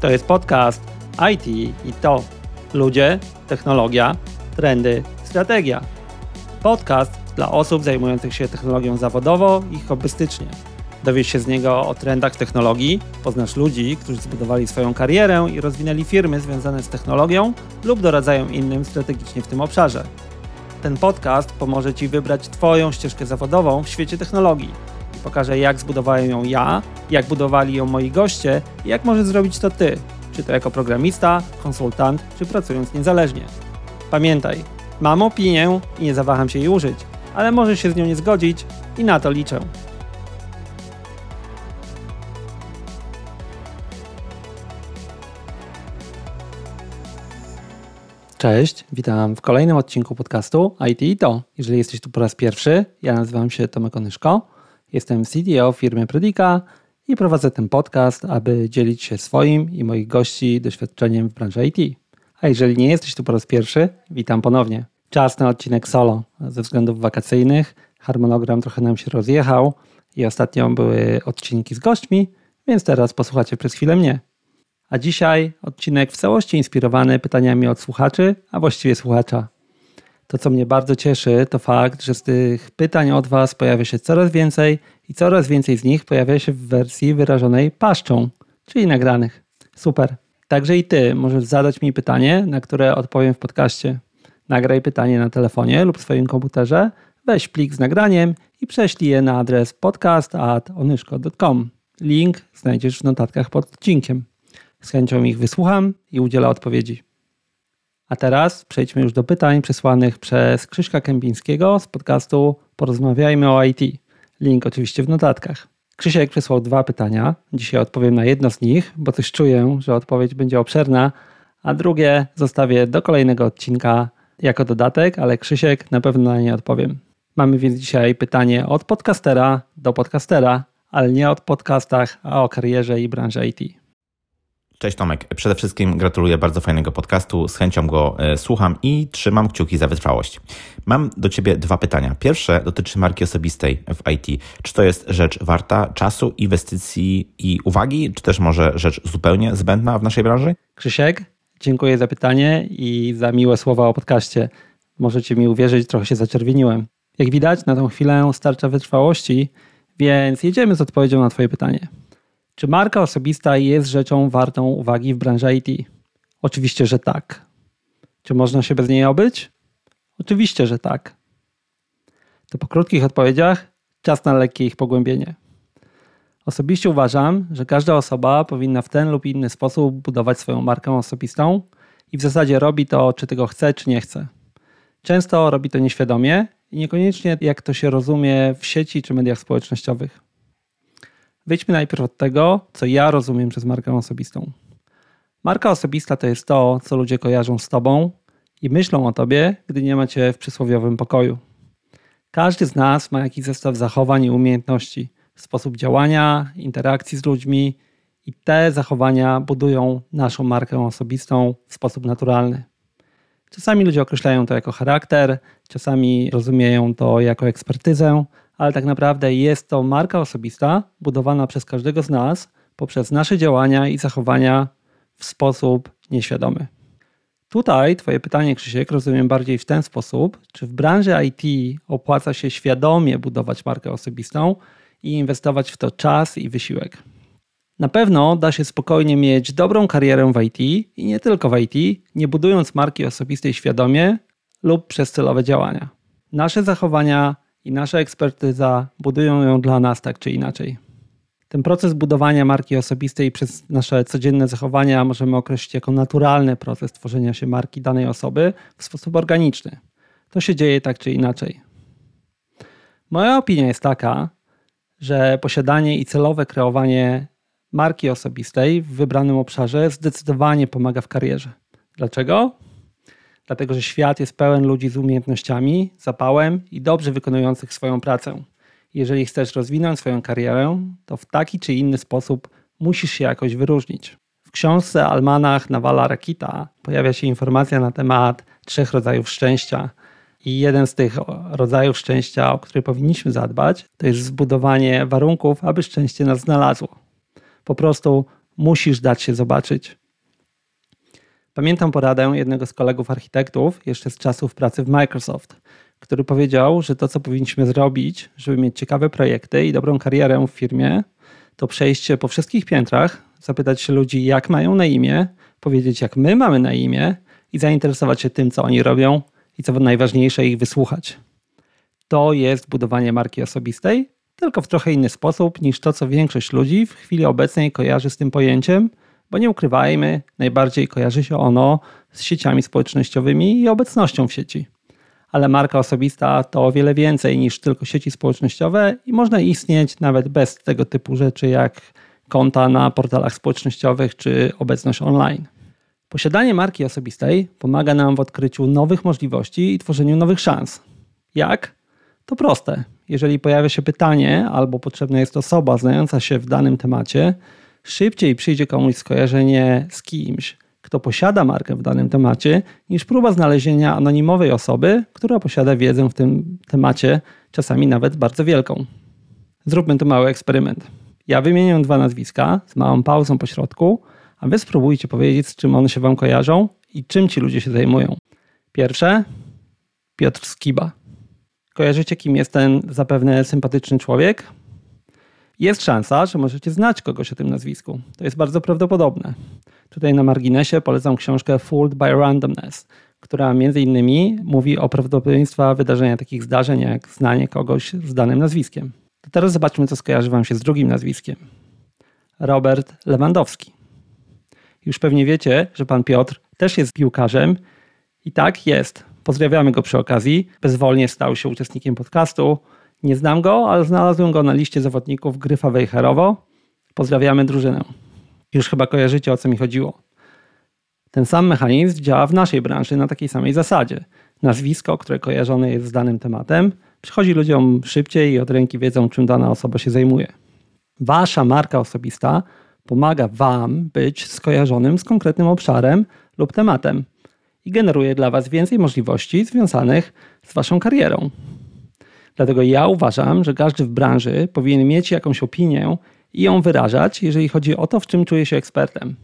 To jest podcast IT i to ludzie, technologia, trendy, strategia. Podcast dla osób zajmujących się technologią zawodowo i hobbystycznie. Dowiesz się z niego o trendach technologii, poznasz ludzi, którzy zbudowali swoją karierę i rozwinęli firmy związane z technologią lub doradzają innym strategicznie w tym obszarze. Ten podcast pomoże Ci wybrać Twoją ścieżkę zawodową w świecie technologii i pokaże, jak zbudowałem ją ja, jak budowali ją moi goście i jak możesz zrobić to Ty, czy to jako programista, konsultant, czy pracując niezależnie. Pamiętaj, mam opinię i nie zawaham się jej użyć, ale możesz się z nią nie zgodzić i na to liczę. Cześć, witam w kolejnym odcinku podcastu IT i to. Jeżeli jesteś tu po raz pierwszy, ja nazywam się Tomek Onyszko, jestem CDO firmy Predika i prowadzę ten podcast, aby dzielić się swoim i moich gości doświadczeniem w branży IT. A jeżeli nie jesteś tu po raz pierwszy, witam ponownie. Czas na odcinek solo. Ze względów wakacyjnych harmonogram trochę nam się rozjechał i ostatnio były odcinki z gośćmi, więc teraz posłuchacie przez chwilę mnie. A dzisiaj odcinek w całości inspirowany pytaniami od słuchaczy, a właściwie słuchacza. To, co mnie bardzo cieszy, to fakt, że z tych pytań od Was pojawia się coraz więcej i coraz więcej z nich pojawia się w wersji wyrażonej paszczą, czyli nagranych. Super. Także i Ty możesz zadać mi pytanie, na które odpowiem w podcaście. Nagraj pytanie na telefonie lub swoim komputerze, weź plik z nagraniem i prześlij je na adres podcast.onyszko.com. Link znajdziesz w notatkach pod odcinkiem. Z chęcią ich wysłucham i udzielę odpowiedzi. A teraz przejdźmy już do pytań przesłanych przez Krzyśka Kępińskiego z podcastu Porozmawiajmy o IT. Link oczywiście w notatkach. Krzysiek przysłał dwa pytania. Dzisiaj odpowiem na jedno z nich, bo coś czuję, że odpowiedź będzie obszerna, a drugie zostawię do kolejnego odcinka jako dodatek, ale Krzysiek na pewno na nie odpowiem. Mamy więc dzisiaj pytanie od podcastera do podcastera, ale nie od podcastach, a o karierze i branży IT. Cześć Tomek. Przede wszystkim gratuluję bardzo fajnego podcastu. Z chęcią go e, słucham i trzymam kciuki za wytrwałość. Mam do Ciebie dwa pytania. Pierwsze dotyczy marki osobistej w IT. Czy to jest rzecz warta czasu, inwestycji i uwagi, czy też może rzecz zupełnie zbędna w naszej branży? Krzysiek, dziękuję za pytanie i za miłe słowa o podcaście. Możecie mi uwierzyć, trochę się zaczerwieniłem. Jak widać, na tą chwilę starcza wytrwałości, więc jedziemy z odpowiedzią na Twoje pytanie. Czy marka osobista jest rzeczą wartą uwagi w branży IT? Oczywiście, że tak. Czy można się bez niej obyć? Oczywiście, że tak. To po krótkich odpowiedziach czas na lekkie ich pogłębienie. Osobiście uważam, że każda osoba powinna w ten lub inny sposób budować swoją markę osobistą i w zasadzie robi to, czy tego chce, czy nie chce. Często robi to nieświadomie i niekoniecznie jak to się rozumie w sieci czy mediach społecznościowych. Wyjdźmy najpierw od tego, co ja rozumiem przez markę osobistą. Marka osobista to jest to, co ludzie kojarzą z tobą i myślą o tobie, gdy nie macie w przysłowiowym pokoju. Każdy z nas ma jakiś zestaw zachowań i umiejętności, sposób działania, interakcji z ludźmi i te zachowania budują naszą markę osobistą w sposób naturalny. Czasami ludzie określają to jako charakter, czasami rozumieją to jako ekspertyzę, ale tak naprawdę jest to marka osobista budowana przez każdego z nas poprzez nasze działania i zachowania w sposób nieświadomy. Tutaj Twoje pytanie, Krzysiek, rozumiem bardziej w ten sposób, czy w branży IT opłaca się świadomie budować markę osobistą i inwestować w to czas i wysiłek. Na pewno da się spokojnie mieć dobrą karierę w IT i nie tylko w IT, nie budując marki osobistej świadomie lub przez celowe działania. Nasze zachowania i nasza ekspertyza budują ją dla nas tak czy inaczej. Ten proces budowania marki osobistej przez nasze codzienne zachowania możemy określić jako naturalny proces tworzenia się marki danej osoby w sposób organiczny. To się dzieje tak czy inaczej. Moja opinia jest taka, że posiadanie i celowe kreowanie marki osobistej w wybranym obszarze zdecydowanie pomaga w karierze. Dlaczego? Dlatego że świat jest pełen ludzi z umiejętnościami, zapałem i dobrze wykonujących swoją pracę. Jeżeli chcesz rozwinąć swoją karierę, to w taki czy inny sposób musisz się jakoś wyróżnić. W książce Almanach Nawala Rakita pojawia się informacja na temat trzech rodzajów szczęścia. I jeden z tych rodzajów szczęścia, o który powinniśmy zadbać, to jest zbudowanie warunków, aby szczęście nas znalazło. Po prostu Musisz dać się zobaczyć. Pamiętam poradę jednego z kolegów architektów jeszcze z czasów pracy w Microsoft, który powiedział, że to, co powinniśmy zrobić, żeby mieć ciekawe projekty i dobrą karierę w firmie, to przejście po wszystkich piętrach, zapytać się ludzi, jak mają na imię, powiedzieć, jak my mamy na imię i zainteresować się tym, co oni robią i co najważniejsze, ich wysłuchać. To jest budowanie marki osobistej, tylko w trochę inny sposób niż to, co większość ludzi w chwili obecnej kojarzy z tym pojęciem, bo nie ukrywajmy, najbardziej kojarzy się ono z sieciami społecznościowymi i obecnością w sieci. Ale marka osobista to o wiele więcej niż tylko sieci społecznościowe i można istnieć nawet bez tego typu rzeczy jak konta na portalach społecznościowych czy obecność online. Posiadanie marki osobistej pomaga nam w odkryciu nowych możliwości i tworzeniu nowych szans. Jak? To proste. Jeżeli pojawia się pytanie albo potrzebna jest osoba znająca się w danym temacie, szybciej przyjdzie komuś skojarzenie z kimś, kto posiada markę w danym temacie, niż próba znalezienia anonimowej osoby, która posiada wiedzę w tym temacie, czasami nawet bardzo wielką. Zróbmy tu mały eksperyment. Ja wymienię dwa nazwiska z małą pauzą po środku, a wy spróbujcie powiedzieć, z czym one się wam kojarzą i czym ci ludzie się zajmują. Pierwsze Piotr Skiba. Kojarzycie, kim jest ten zapewne sympatyczny człowiek? Jest szansa, że możecie znać kogoś o tym nazwisku. To jest bardzo prawdopodobne. Tutaj na marginesie polecam książkę Fooled by Randomness, która między innymi mówi o prawdopodobieństwa wydarzenia takich zdarzeń, jak znanie kogoś z danym nazwiskiem. To teraz zobaczmy, co skojarzy Wam się z drugim nazwiskiem. Robert Lewandowski. Już pewnie wiecie, że pan Piotr też jest piłkarzem i tak jest. Pozdrawiamy go przy okazji. Bezwolnie stał się uczestnikiem podcastu. Nie znam go, ale znalazłem go na liście zawodników Gryfa Wejherowo. Pozdrawiamy drużynę. Już chyba kojarzycie, o co mi chodziło. Ten sam mechanizm działa w naszej branży na takiej samej zasadzie. Nazwisko, które kojarzone jest z danym tematem, przychodzi ludziom szybciej i od ręki wiedzą, czym dana osoba się zajmuje. Wasza marka osobista pomaga Wam być skojarzonym z konkretnym obszarem lub tematem i generuje dla Was więcej możliwości związanych z Waszą karierą. Dlatego ja uważam, że każdy w branży powinien mieć jakąś opinię i ją wyrażać, jeżeli chodzi o to, w czym czuje się ekspertem.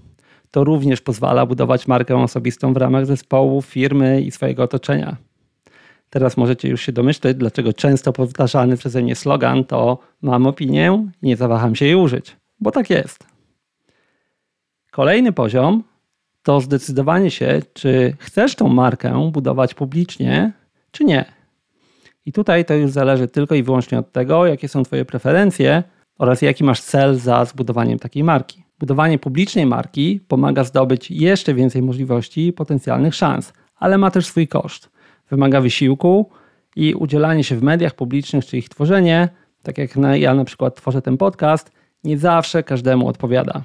To również pozwala budować markę osobistą w ramach zespołu, firmy i swojego otoczenia. Teraz możecie już się domyśleć, dlaczego często powtarzany przeze mnie slogan to mam opinię i nie zawaham się jej użyć, bo tak jest. Kolejny poziom to zdecydowanie się, czy chcesz tą markę budować publicznie, czy nie. I tutaj to już zależy tylko i wyłącznie od tego, jakie są Twoje preferencje oraz jaki masz cel za zbudowaniem takiej marki. Budowanie publicznej marki pomaga zdobyć jeszcze więcej możliwości i potencjalnych szans, ale ma też swój koszt. Wymaga wysiłku i udzielanie się w mediach publicznych czy ich tworzenie, tak jak ja na przykład tworzę ten podcast, nie zawsze każdemu odpowiada.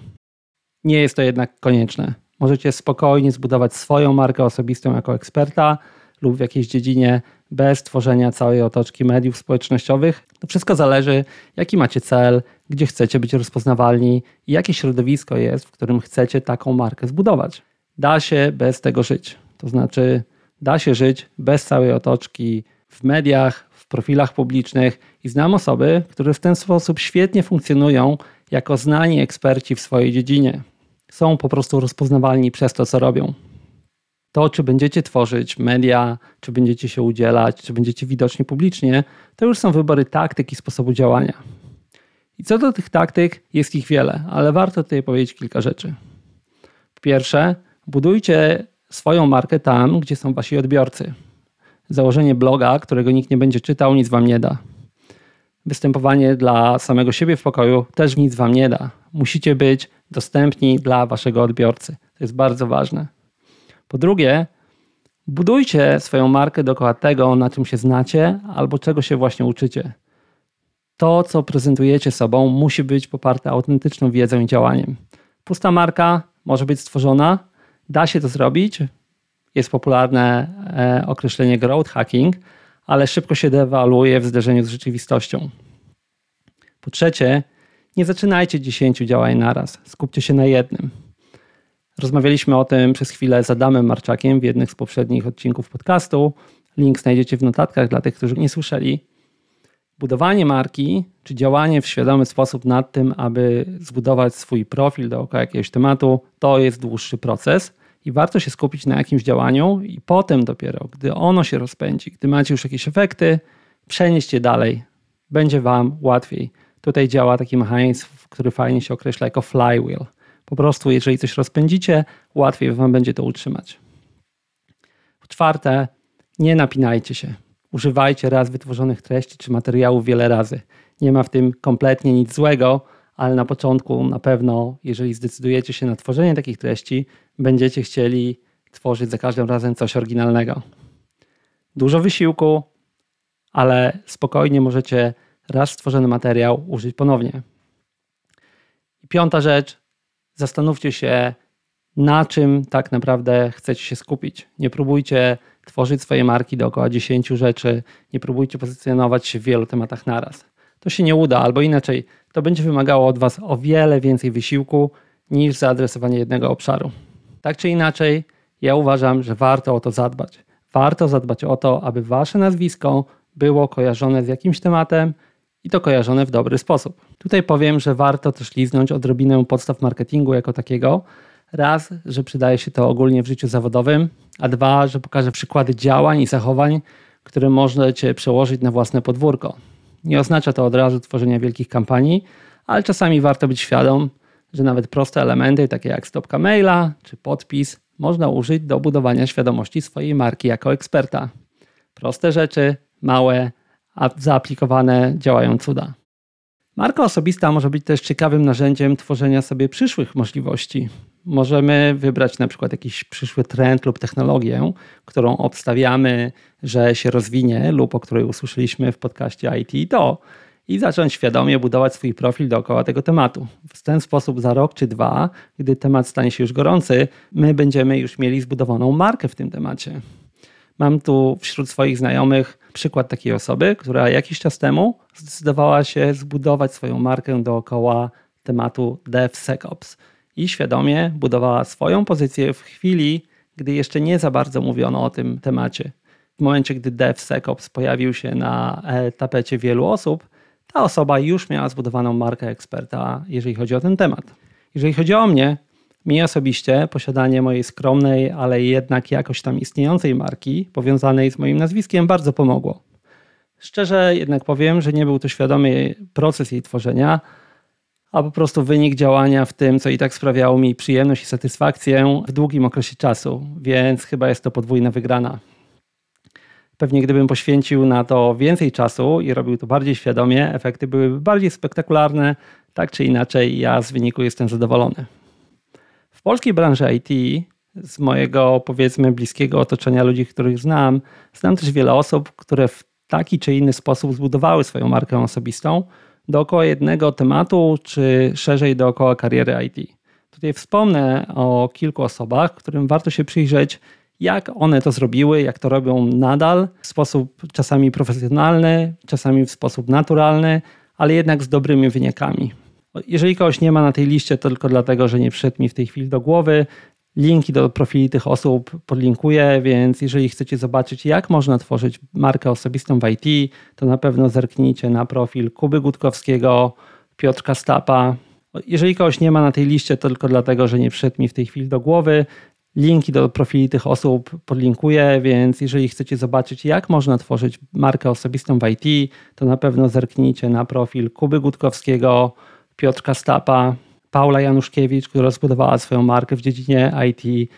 Nie jest to jednak konieczne. Możecie spokojnie zbudować swoją markę osobistą jako eksperta lub w jakiejś dziedzinie bez tworzenia całej otoczki mediów społecznościowych. To wszystko zależy, jaki macie cel, gdzie chcecie być rozpoznawalni i jakie środowisko jest, w którym chcecie taką markę zbudować. Da się bez tego żyć. To znaczy, da się żyć bez całej otoczki w mediach, w profilach publicznych i znam osoby, które w ten sposób świetnie funkcjonują jako znani eksperci w swojej dziedzinie. Są po prostu rozpoznawalni przez to, co robią. To, czy będziecie tworzyć media, czy będziecie się udzielać, czy będziecie widoczni publicznie, to już są wybory taktyk i sposobu działania. I co do tych taktyk, jest ich wiele, ale warto tutaj powiedzieć kilka rzeczy. Pierwsze, budujcie swoją markę tam, gdzie są wasi odbiorcy. Założenie bloga, którego nikt nie będzie czytał, nic wam nie da. Występowanie dla samego siebie w pokoju też nic wam nie da. Musicie być dostępni dla waszego odbiorcy. To jest bardzo ważne. Po drugie, budujcie swoją markę dookoła tego, na czym się znacie albo czego się właśnie uczycie. To, co prezentujecie sobą, musi być poparte autentyczną wiedzą i działaniem. Pusta marka może być stworzona, da się to zrobić. Jest popularne e, określenie growth hacking, ale szybko się dewaluuje w zderzeniu z rzeczywistością. Po trzecie, nie zaczynajcie 10 działań naraz, skupcie się na jednym. Rozmawialiśmy o tym przez chwilę z Adamem Marczakiem w jednych z poprzednich odcinków podcastu. Link znajdziecie w notatkach dla tych, którzy nie słyszeli. Budowanie marki, czy działanie w świadomy sposób nad tym, aby zbudować swój profil dookoła jakiegoś tematu, to jest dłuższy proces i warto się skupić na jakimś działaniu i potem dopiero, gdy ono się rozpędzi, gdy macie już jakieś efekty, przenieść je dalej. Będzie Wam łatwiej. Tutaj działa taki mechanizm, który fajnie się określa jako flywheel. Po prostu, jeżeli coś rozpędzicie, łatwiej Wam będzie to utrzymać. Po czwarte, nie napinajcie się. Używajcie raz wytworzonych treści czy materiałów wiele razy. Nie ma w tym kompletnie nic złego, ale na początku na pewno, jeżeli zdecydujecie się na tworzenie takich treści, będziecie chcieli tworzyć za każdym razem coś oryginalnego. Dużo wysiłku, ale spokojnie możecie raz stworzony materiał użyć ponownie. I piąta rzecz, zastanówcie się, na czym tak naprawdę chcecie się skupić. Nie próbujcie tworzyć swoje marki dookoła 10 rzeczy, nie próbujcie pozycjonować się w wielu tematach naraz. To się nie uda, albo inaczej, to będzie wymagało od Was o wiele więcej wysiłku niż zaadresowanie jednego obszaru. Tak czy inaczej, ja uważam, że warto o to zadbać. Warto zadbać o to, aby Wasze nazwisko było kojarzone z jakimś tematem i to kojarzone w dobry sposób. Tutaj powiem, że warto też liznąć odrobinę podstaw marketingu jako takiego. Raz, że przydaje się to ogólnie w życiu zawodowym, a dwa, że pokażę przykłady działań i zachowań, które możecie przełożyć na własne podwórko. Nie oznacza to od razu tworzenia wielkich kampanii, ale czasami warto być świadom, że nawet proste elementy, takie jak stopka maila czy podpis, można użyć do budowania świadomości swojej marki jako eksperta. Proste rzeczy, małe, a zaaplikowane działają cuda. Marka osobista może być też ciekawym narzędziem tworzenia sobie przyszłych możliwości. Możemy wybrać na przykład jakiś przyszły trend lub technologię, którą obstawiamy, że się rozwinie, lub o której usłyszeliśmy w podcaście IT i to, i zacząć świadomie budować swój profil dookoła tego tematu. W ten sposób za rok czy dwa, gdy temat stanie się już gorący, my będziemy już mieli zbudowaną markę w tym temacie. Mam tu wśród swoich znajomych przykład takiej osoby, która jakiś czas temu zdecydowała się zbudować swoją markę dookoła tematu DevSecOps i świadomie budowała swoją pozycję w chwili, gdy jeszcze nie za bardzo mówiono o tym temacie. W momencie, gdy DevSecOps pojawił się na e, tapecie wielu osób, ta osoba już miała zbudowaną markę eksperta, jeżeli chodzi o ten temat. Jeżeli chodzi o mnie, mi osobiście posiadanie mojej skromnej, ale jednak jakoś tam istniejącej marki powiązanej z moim nazwiskiem bardzo pomogło. Szczerze jednak powiem, że nie był to świadomy proces jej tworzenia, a po prostu wynik działania w tym, co i tak sprawiało mi przyjemność i satysfakcję w długim okresie czasu, więc chyba jest to podwójna wygrana. Pewnie gdybym poświęcił na to więcej czasu i robił to bardziej świadomie, efekty byłyby bardziej spektakularne. Tak czy inaczej, ja z wyniku jestem zadowolony. W polskiej branży IT, z mojego powiedzmy bliskiego otoczenia ludzi, których znam, znam też wiele osób, które w taki czy inny sposób zbudowały swoją markę osobistą dookoła jednego tematu, czy szerzej dookoła kariery IT. Tutaj wspomnę o kilku osobach, którym warto się przyjrzeć, jak one to zrobiły, jak to robią nadal w sposób czasami profesjonalny, czasami w sposób naturalny, ale jednak z dobrymi wynikami. Jeżeli kogoś nie ma na tej liście, to tylko dlatego, że nie przyszedł mi w tej chwili do głowy. Linki do profili tych osób podlinkuję, więc jeżeli chcecie zobaczyć, jak można tworzyć markę osobistą w IT, to na pewno zerknijcie na profil Kuby Gutkowskiego, Piotrka Stapa. Jeżeli kogoś nie ma na tej liście, to tylko dlatego, że nie przyszedł mi w tej chwili do głowy. Linki do profili tych osób podlinkuję, więc jeżeli chcecie zobaczyć, jak można tworzyć markę osobistą w IT, to na pewno zerknijcie na profil Kuby Gutkowskiego, Piotrka Stapa, Paula Januszkiewicz, która zbudowała swoją markę w dziedzinie IT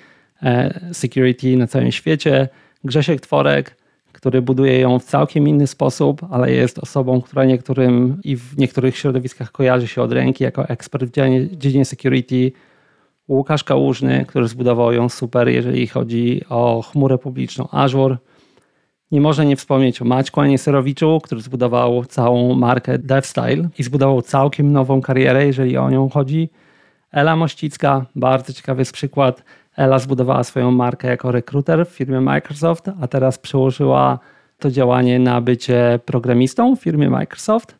e, security na całym świecie, Grzesiek Tworek, który buduje ją w całkiem inny sposób, ale jest osobą, która niektórym i w niektórych środowiskach kojarzy się od ręki jako ekspert w dziedzinie security. Łukasz Kałużny, który zbudował ją super, jeżeli chodzi o chmurę publiczną Azure. Nie można nie wspomnieć o Maćku Anieserowiczu, który zbudował całą markę DevStyle i zbudował całkiem nową karierę, jeżeli o nią chodzi. Ela Mościcka, bardzo ciekawy jest przykład. Ela zbudowała swoją markę jako rekruter w firmie Microsoft, a teraz przełożyła to działanie na bycie programistą w firmie Microsoft.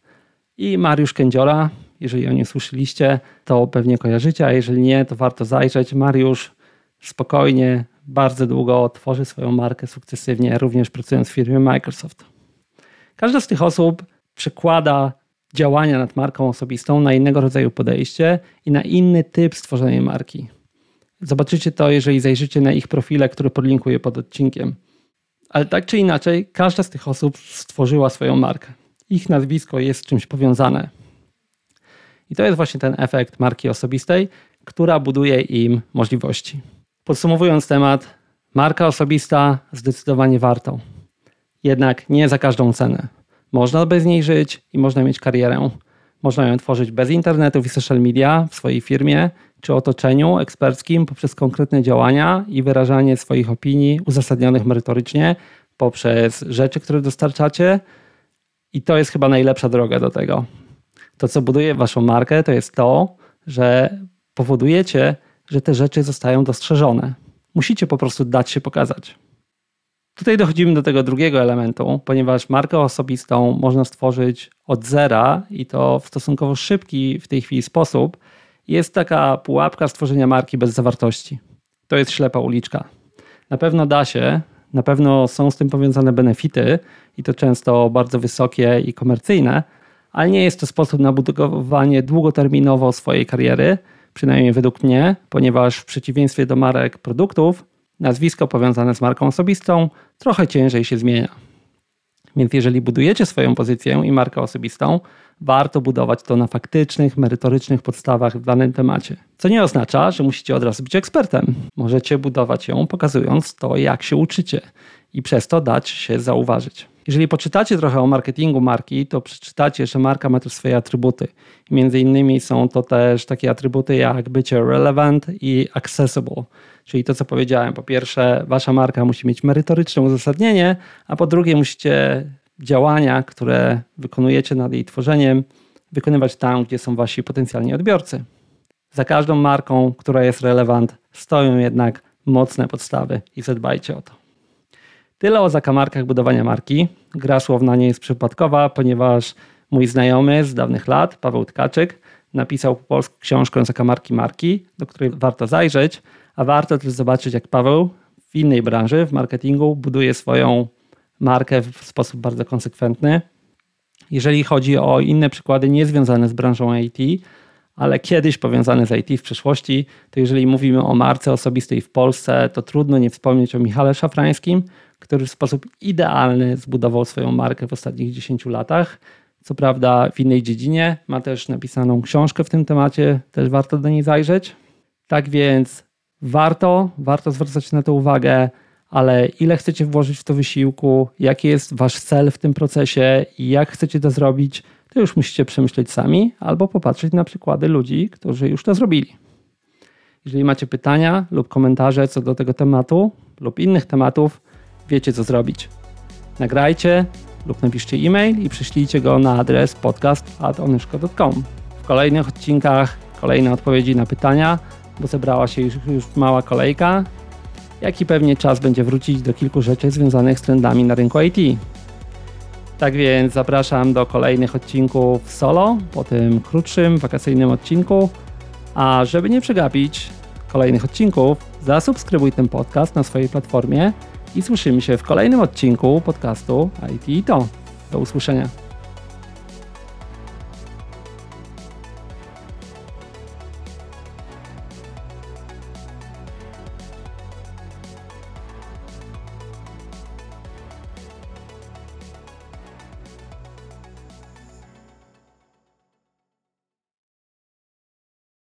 I Mariusz Kędziora, jeżeli o nim słyszeliście, to pewnie kojarzycie, a jeżeli nie, to warto zajrzeć. Mariusz spokojnie, bardzo długo tworzy swoją markę sukcesywnie, również pracując w firmie Microsoft. Każda z tych osób przekłada działania nad marką osobistą na innego rodzaju podejście i na inny typ stworzenia marki. Zobaczycie to, jeżeli zajrzycie na ich profile, które podlinkuję pod odcinkiem. Ale tak czy inaczej, każda z tych osób stworzyła swoją markę. Ich nazwisko jest z czymś powiązane. I to jest właśnie ten efekt marki osobistej, która buduje im możliwości. Podsumowując temat, marka osobista zdecydowanie warto. Jednak nie za każdą cenę. Można bez niej żyć i można mieć karierę. Można ją tworzyć bez internetów i social media w swojej firmie czy otoczeniu eksperckim poprzez konkretne działania i wyrażanie swoich opinii uzasadnionych merytorycznie poprzez rzeczy, które dostarczacie. I to jest chyba najlepsza droga do tego. To, co buduje waszą markę, to jest to, że powodujecie, że te rzeczy zostają dostrzeżone. Musicie po prostu dać się pokazać. Tutaj dochodzimy do tego drugiego elementu, ponieważ markę osobistą można stworzyć od zera i to w stosunkowo szybki w tej chwili sposób. Jest taka pułapka stworzenia marki bez zawartości. To jest ślepa uliczka. Na pewno da się, na pewno są z tym powiązane benefity i to często bardzo wysokie i komercyjne, ale nie jest to sposób na budowanie długoterminowo swojej kariery, przynajmniej według mnie, ponieważ w przeciwieństwie do marek produktów, nazwisko powiązane z marką osobistą trochę ciężej się zmienia. Więc jeżeli budujecie swoją pozycję i markę osobistą, warto budować to na faktycznych, merytorycznych podstawach w danym temacie. Co nie oznacza, że musicie od razu być ekspertem. Możecie budować ją pokazując to, jak się uczycie i przez to dać się zauważyć. Jeżeli poczytacie trochę o marketingu marki, to przeczytacie, że marka ma też swoje atrybuty. między innymi są to też takie atrybuty jak bycie relevant i accessible. Czyli to, co powiedziałem. Po pierwsze, wasza marka musi mieć merytoryczne uzasadnienie, a po drugie, musicie działania, które wykonujecie nad jej tworzeniem, wykonywać tam, gdzie są wasi potencjalni odbiorcy. Za każdą marką, która jest relevant, stoją jednak mocne podstawy i zadbajcie o to. Tyle o zakamarkach budowania marki. Gra słowna nie jest przypadkowa, ponieważ mój znajomy z dawnych lat, Paweł Tkaczyk, napisał po polsku książkę Zakamarki marki, do której warto zajrzeć, a warto też zobaczyć, jak Paweł w innej branży, w marketingu, buduje swoją markę w sposób bardzo konsekwentny. Jeżeli chodzi o inne przykłady niezwiązane z branżą IT, ale kiedyś powiązane z IT w przeszłości, to jeżeli mówimy o marce osobistej w Polsce, to trudno nie wspomnieć o Michale Szafrańskim, który w sposób idealny zbudował swoją markę w ostatnich 10 latach. Co prawda w innej dziedzinie, ma też napisaną książkę w tym temacie, też warto do niej zajrzeć. Tak więc warto, warto zwracać na to uwagę, ale ile chcecie włożyć w to wysiłku, jaki jest wasz cel w tym procesie i jak chcecie to zrobić, to już musicie przemyśleć sami albo popatrzeć na przykłady ludzi, którzy już to zrobili. Jeżeli macie pytania lub komentarze co do tego tematu lub innych tematów, wiecie co zrobić. Nagrajcie lub napiszcie e-mail i przyślijcie go na adres podcast.onyszko.com. W kolejnych odcinkach kolejne odpowiedzi na pytania, bo zebrała się już, już mała kolejka, jak i pewnie czas będzie wrócić do kilku rzeczy związanych z trendami na rynku IT. Tak więc zapraszam do kolejnych odcinków solo, po tym krótszym, wakacyjnym odcinku. A żeby nie przegapić kolejnych odcinków, zasubskrybuj ten podcast na swojej platformie i słyszymy się w kolejnym odcinku podcastu IT i to. Do usłyszenia.